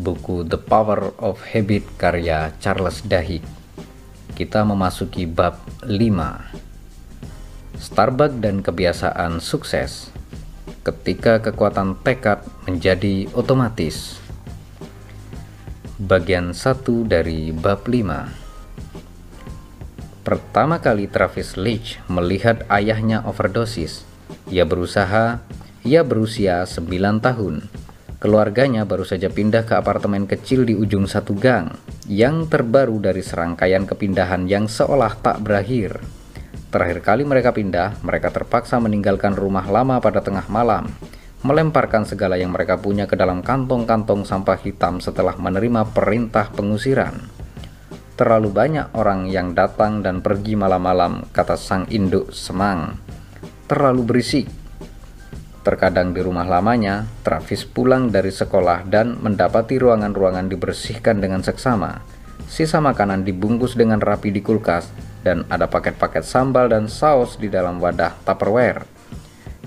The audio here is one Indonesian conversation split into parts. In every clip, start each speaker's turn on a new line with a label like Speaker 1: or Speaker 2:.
Speaker 1: buku The Power of Habit karya Charles Duhigg. Kita memasuki bab 5. Starbucks dan kebiasaan sukses. Ketika kekuatan tekad menjadi otomatis. Bagian 1 dari bab 5. Pertama kali Travis Leach melihat ayahnya overdosis, ia berusaha, ia berusia 9 tahun Keluarganya baru saja pindah ke apartemen kecil di ujung satu gang, yang terbaru dari serangkaian kepindahan yang seolah tak berakhir. Terakhir kali mereka pindah, mereka terpaksa meninggalkan rumah lama pada tengah malam, melemparkan segala yang mereka punya ke dalam kantong-kantong sampah hitam setelah menerima perintah pengusiran. Terlalu banyak orang yang datang dan pergi malam-malam, kata sang induk semang. Terlalu berisik, Terkadang di rumah lamanya, Travis pulang dari sekolah dan mendapati ruangan-ruangan dibersihkan dengan seksama. Sisa makanan dibungkus dengan rapi di kulkas dan ada paket-paket sambal dan saus di dalam wadah Tupperware.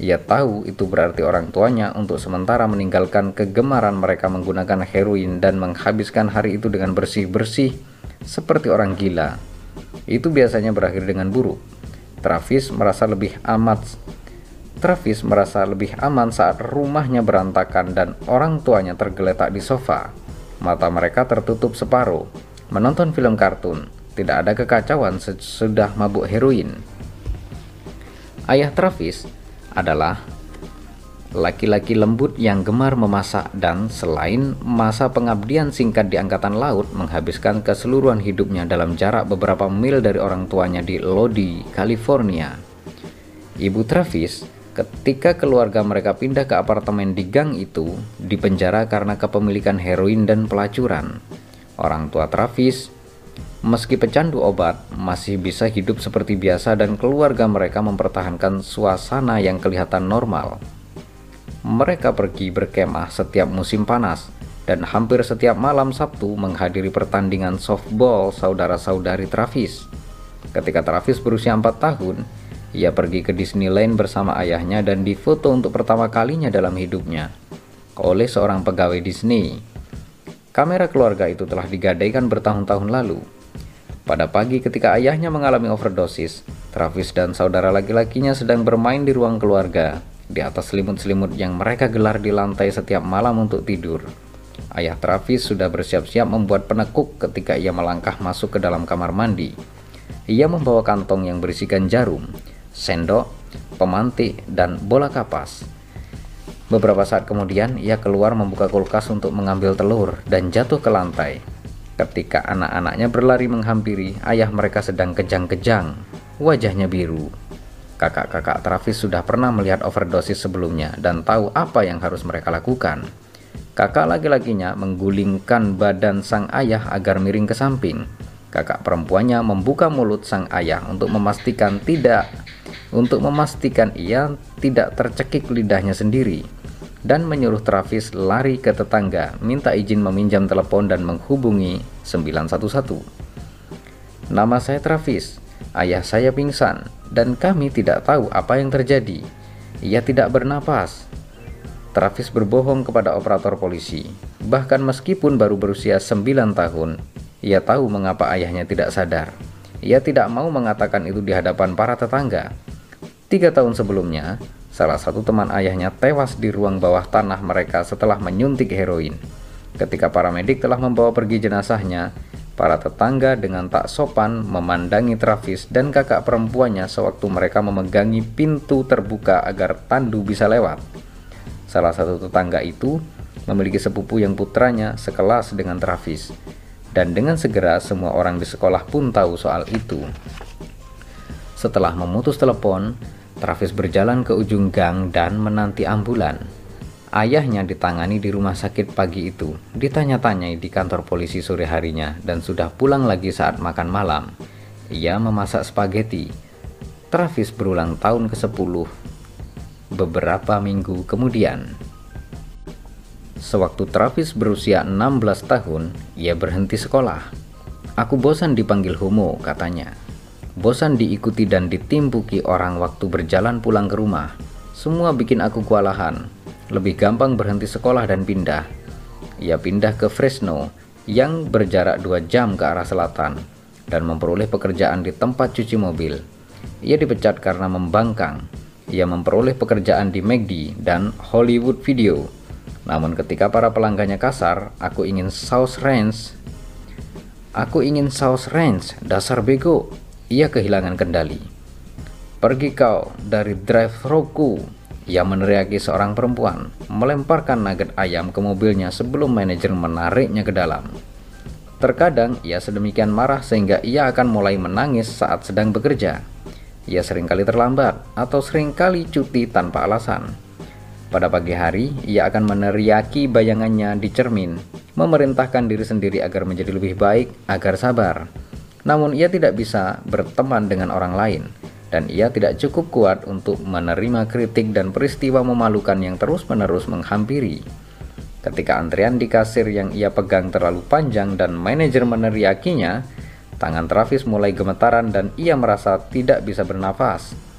Speaker 1: Ia tahu itu berarti orang tuanya untuk sementara meninggalkan kegemaran mereka menggunakan heroin dan menghabiskan hari itu dengan bersih-bersih seperti orang gila. Itu biasanya berakhir dengan buruk. Travis merasa lebih amat Travis merasa lebih aman saat rumahnya berantakan dan orang tuanya tergeletak di sofa. Mata mereka tertutup separuh. Menonton film kartun, tidak ada kekacauan sesudah mabuk heroin. Ayah Travis adalah laki-laki lembut yang gemar memasak dan selain masa pengabdian singkat di angkatan laut menghabiskan keseluruhan hidupnya dalam jarak beberapa mil dari orang tuanya di Lodi, California. Ibu Travis Ketika keluarga mereka pindah ke apartemen di gang itu, dipenjara karena kepemilikan heroin dan pelacuran. Orang tua Travis, meski pecandu obat, masih bisa hidup seperti biasa dan keluarga mereka mempertahankan suasana yang kelihatan normal. Mereka pergi berkemah setiap musim panas dan hampir setiap malam Sabtu menghadiri pertandingan softball saudara-saudari Travis. Ketika Travis berusia 4 tahun, ia pergi ke Disneyland bersama ayahnya dan difoto untuk pertama kalinya dalam hidupnya oleh seorang pegawai Disney. Kamera keluarga itu telah digadaikan bertahun-tahun lalu. Pada pagi ketika ayahnya mengalami overdosis, Travis dan saudara laki-lakinya sedang bermain di ruang keluarga di atas selimut-selimut yang mereka gelar di lantai setiap malam untuk tidur. Ayah Travis sudah bersiap-siap membuat penekuk ketika ia melangkah masuk ke dalam kamar mandi. Ia membawa kantong yang berisikan jarum, sendok, pemantik, dan bola kapas. Beberapa saat kemudian, ia keluar membuka kulkas untuk mengambil telur dan jatuh ke lantai. Ketika anak-anaknya berlari menghampiri, ayah mereka sedang kejang-kejang, wajahnya biru. Kakak-kakak Travis sudah pernah melihat overdosis sebelumnya dan tahu apa yang harus mereka lakukan. Kakak laki-lakinya menggulingkan badan sang ayah agar miring ke samping. Kakak perempuannya membuka mulut sang ayah untuk memastikan tidak untuk memastikan ia tidak tercekik lidahnya sendiri dan menyuruh Travis lari ke tetangga, minta izin meminjam telepon dan menghubungi 911. Nama saya Travis, ayah saya pingsan dan kami tidak tahu apa yang terjadi. Ia tidak bernapas. Travis berbohong kepada operator polisi. Bahkan meskipun baru berusia 9 tahun, ia tahu mengapa ayahnya tidak sadar. Ia tidak mau mengatakan itu di hadapan para tetangga Tiga tahun sebelumnya, salah satu teman ayahnya tewas di ruang bawah tanah mereka setelah menyuntik heroin. Ketika para medik telah membawa pergi jenazahnya, para tetangga dengan tak sopan memandangi Travis dan kakak perempuannya sewaktu mereka memegangi pintu terbuka agar Tandu bisa lewat. Salah satu tetangga itu memiliki sepupu yang putranya sekelas dengan Travis. Dan dengan segera semua orang di sekolah pun tahu soal itu. Setelah memutus telepon, Travis berjalan ke ujung gang dan menanti ambulan. Ayahnya ditangani di rumah sakit pagi itu, ditanya-tanyai di kantor polisi sore harinya, dan sudah pulang lagi saat makan malam. Ia memasak spaghetti. Travis berulang tahun ke-10 beberapa minggu kemudian. Sewaktu Travis berusia 16 tahun, ia berhenti sekolah. Aku bosan dipanggil homo, katanya. Bosan diikuti dan ditimpuki orang waktu berjalan pulang ke rumah. Semua bikin aku kewalahan. Lebih gampang berhenti sekolah dan pindah. ia pindah ke Fresno yang berjarak dua jam ke arah selatan dan memperoleh pekerjaan di tempat cuci mobil. Ia dipecat karena membangkang. Ia memperoleh pekerjaan di McD dan Hollywood Video. Namun ketika para pelanggannya kasar, aku ingin saus ranch. Aku ingin saus ranch, dasar bego. Ia kehilangan kendali. Pergi kau dari drive-thruku, ia meneriaki seorang perempuan, melemparkan nugget ayam ke mobilnya sebelum manajer menariknya ke dalam. Terkadang ia sedemikian marah sehingga ia akan mulai menangis saat sedang bekerja. Ia sering kali terlambat atau sering kali cuti tanpa alasan. Pada pagi hari, ia akan meneriaki bayangannya di cermin, memerintahkan diri sendiri agar menjadi lebih baik, agar sabar. Namun ia tidak bisa berteman dengan orang lain dan ia tidak cukup kuat untuk menerima kritik dan peristiwa memalukan yang terus-menerus menghampiri. Ketika antrian di kasir yang ia pegang terlalu panjang dan manajer meneriakinya, tangan Travis mulai gemetaran dan ia merasa tidak bisa bernafas.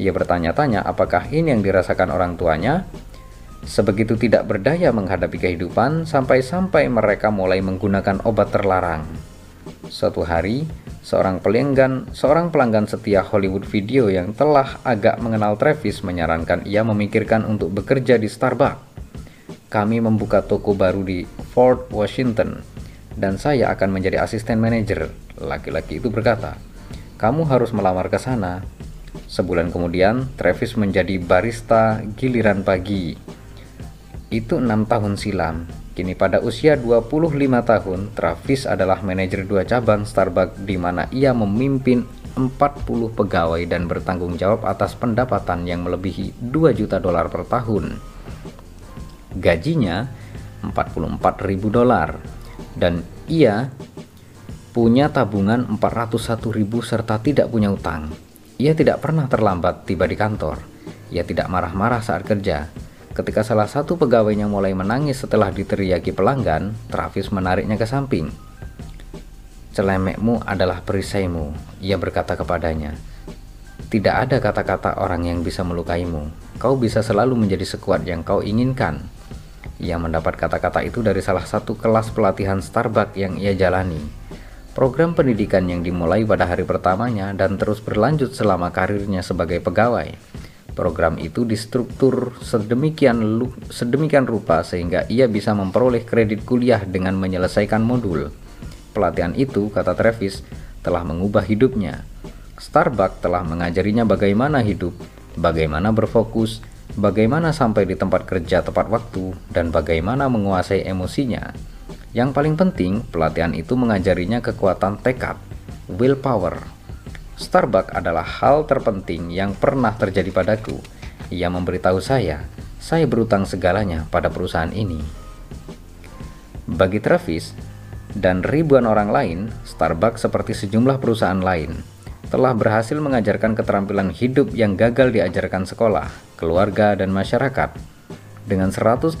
Speaker 1: Ia bertanya-tanya apakah ini yang dirasakan orang tuanya. Sebegitu tidak berdaya menghadapi kehidupan sampai-sampai mereka mulai menggunakan obat terlarang. Suatu hari, Seorang pelanggan, seorang pelanggan setia Hollywood Video yang telah agak mengenal Travis menyarankan ia memikirkan untuk bekerja di Starbucks. Kami membuka toko baru di Fort Washington dan saya akan menjadi asisten manajer. Laki-laki itu berkata, "Kamu harus melamar ke sana." Sebulan kemudian, Travis menjadi barista giliran pagi. Itu enam tahun silam. Kini pada usia 25 tahun, Travis adalah manajer dua cabang Starbucks di mana ia memimpin 40 pegawai dan bertanggung jawab atas pendapatan yang melebihi 2 juta dolar per tahun. Gajinya 44 ribu dolar dan ia punya tabungan 401 ribu serta tidak punya utang. Ia tidak pernah terlambat tiba di kantor. Ia tidak marah-marah saat kerja Ketika salah satu pegawainya mulai menangis setelah diteriaki pelanggan, Travis menariknya ke samping. Celemekmu adalah perisaimu, ia berkata kepadanya. Tidak ada kata-kata orang yang bisa melukaimu. Kau bisa selalu menjadi sekuat yang kau inginkan. Ia mendapat kata-kata itu dari salah satu kelas pelatihan Starbucks yang ia jalani. Program pendidikan yang dimulai pada hari pertamanya dan terus berlanjut selama karirnya sebagai pegawai. Program itu distruktur sedemikian, sedemikian rupa sehingga ia bisa memperoleh kredit kuliah dengan menyelesaikan modul. Pelatihan itu, kata Travis, telah mengubah hidupnya. Starbucks telah mengajarinya bagaimana hidup, bagaimana berfokus, bagaimana sampai di tempat kerja tepat waktu, dan bagaimana menguasai emosinya. Yang paling penting, pelatihan itu mengajarinya kekuatan tekad, willpower, Starbucks adalah hal terpenting yang pernah terjadi padaku. Ia memberitahu saya, saya berutang segalanya pada perusahaan ini. Bagi Travis dan ribuan orang lain, Starbucks seperti sejumlah perusahaan lain telah berhasil mengajarkan keterampilan hidup yang gagal diajarkan sekolah, keluarga, dan masyarakat. Dengan 137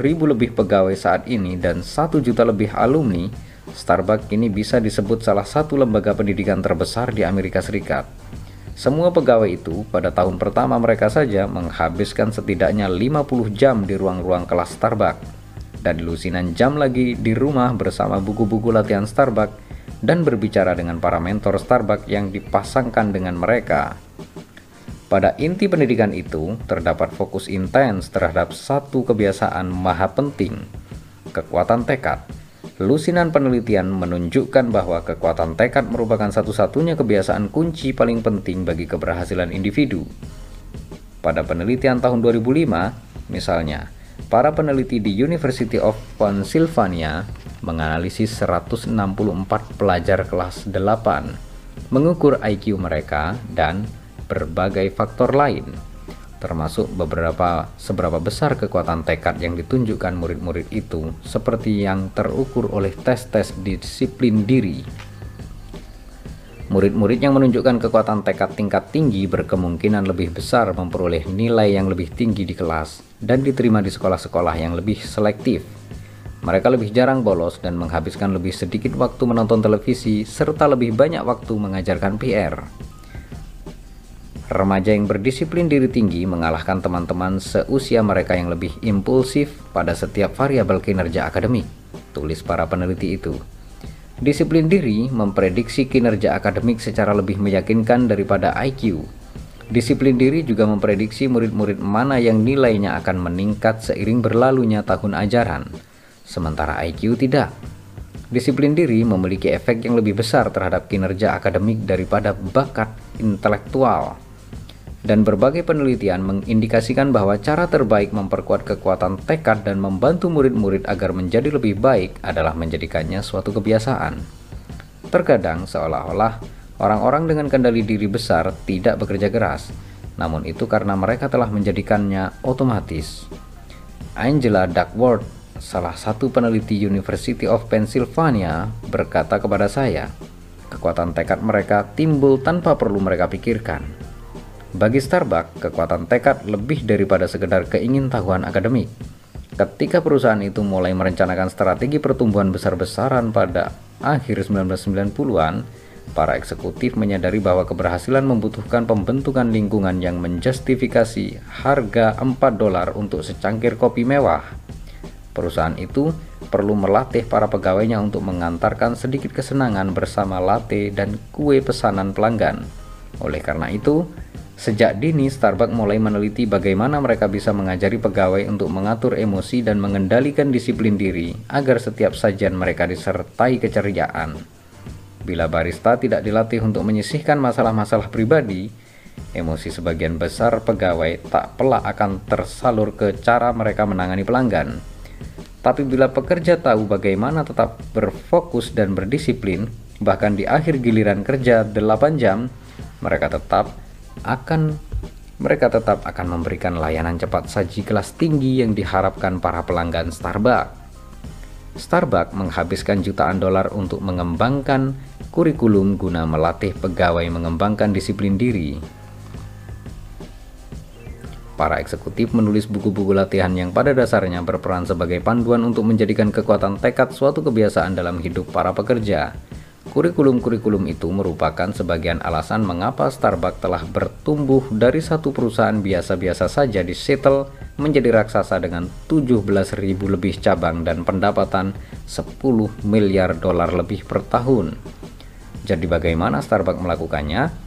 Speaker 1: ribu lebih pegawai saat ini dan 1 juta lebih alumni, Starbucks kini bisa disebut salah satu lembaga pendidikan terbesar di Amerika Serikat. Semua pegawai itu pada tahun pertama mereka saja menghabiskan setidaknya 50 jam di ruang-ruang kelas Starbucks dan lusinan jam lagi di rumah bersama buku-buku latihan Starbucks dan berbicara dengan para mentor Starbucks yang dipasangkan dengan mereka. Pada inti pendidikan itu terdapat fokus intens terhadap satu kebiasaan maha penting, kekuatan tekad, Lusinan penelitian menunjukkan bahwa kekuatan tekad merupakan satu-satunya kebiasaan kunci paling penting bagi keberhasilan individu. Pada penelitian tahun 2005, misalnya, para peneliti di University of Pennsylvania menganalisis 164 pelajar kelas 8, mengukur IQ mereka dan berbagai faktor lain termasuk beberapa seberapa besar kekuatan tekad yang ditunjukkan murid-murid itu seperti yang terukur oleh tes-tes disiplin diri. Murid-murid yang menunjukkan kekuatan tekad tingkat tinggi berkemungkinan lebih besar memperoleh nilai yang lebih tinggi di kelas dan diterima di sekolah-sekolah yang lebih selektif. Mereka lebih jarang bolos dan menghabiskan lebih sedikit waktu menonton televisi serta lebih banyak waktu mengajarkan PR. Remaja yang berdisiplin diri tinggi mengalahkan teman-teman seusia mereka yang lebih impulsif pada setiap variabel kinerja akademik, tulis para peneliti itu. Disiplin diri memprediksi kinerja akademik secara lebih meyakinkan daripada IQ. Disiplin diri juga memprediksi murid-murid mana yang nilainya akan meningkat seiring berlalunya tahun ajaran, sementara IQ tidak. Disiplin diri memiliki efek yang lebih besar terhadap kinerja akademik daripada bakat intelektual dan berbagai penelitian mengindikasikan bahwa cara terbaik memperkuat kekuatan tekad dan membantu murid-murid agar menjadi lebih baik adalah menjadikannya suatu kebiasaan. Terkadang seolah-olah orang-orang dengan kendali diri besar tidak bekerja keras, namun itu karena mereka telah menjadikannya otomatis. Angela Duckworth, salah satu peneliti University of Pennsylvania, berkata kepada saya, kekuatan tekad mereka timbul tanpa perlu mereka pikirkan. Bagi Starbucks, kekuatan tekad lebih daripada sekedar keingintahuan akademik. Ketika perusahaan itu mulai merencanakan strategi pertumbuhan besar-besaran pada akhir 1990-an, para eksekutif menyadari bahwa keberhasilan membutuhkan pembentukan lingkungan yang menjustifikasi harga 4 dolar untuk secangkir kopi mewah. Perusahaan itu perlu melatih para pegawainya untuk mengantarkan sedikit kesenangan bersama latte dan kue pesanan pelanggan. Oleh karena itu, Sejak dini, Starbucks mulai meneliti bagaimana mereka bisa mengajari pegawai untuk mengatur emosi dan mengendalikan disiplin diri agar setiap sajian mereka disertai keceriaan. Bila barista tidak dilatih untuk menyisihkan masalah-masalah pribadi, emosi sebagian besar pegawai tak pelak akan tersalur ke cara mereka menangani pelanggan. Tapi bila pekerja tahu bagaimana tetap berfokus dan berdisiplin, bahkan di akhir giliran kerja 8 jam, mereka tetap akan mereka tetap akan memberikan layanan cepat saji kelas tinggi yang diharapkan para pelanggan Starbucks. Starbucks menghabiskan jutaan dolar untuk mengembangkan kurikulum guna melatih pegawai mengembangkan disiplin diri. Para eksekutif menulis buku-buku latihan yang pada dasarnya berperan sebagai panduan untuk menjadikan kekuatan tekad suatu kebiasaan dalam hidup para pekerja. Kurikulum-kurikulum itu merupakan sebagian alasan mengapa Starbucks telah bertumbuh dari satu perusahaan biasa-biasa saja di Seattle menjadi raksasa dengan 17.000 lebih cabang dan pendapatan 10 miliar dolar lebih per tahun. Jadi bagaimana Starbucks melakukannya?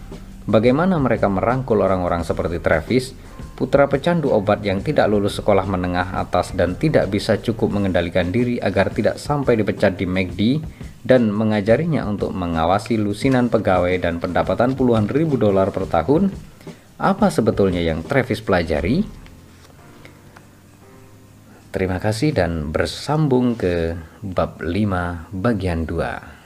Speaker 1: Bagaimana mereka merangkul orang-orang seperti Travis, putra pecandu obat yang tidak lulus sekolah menengah atas dan tidak bisa cukup mengendalikan diri agar tidak sampai dipecat di McD dan mengajarinya untuk mengawasi lusinan pegawai dan pendapatan puluhan ribu dolar per tahun, apa sebetulnya yang Travis pelajari? Terima kasih dan bersambung ke bab 5 bagian 2.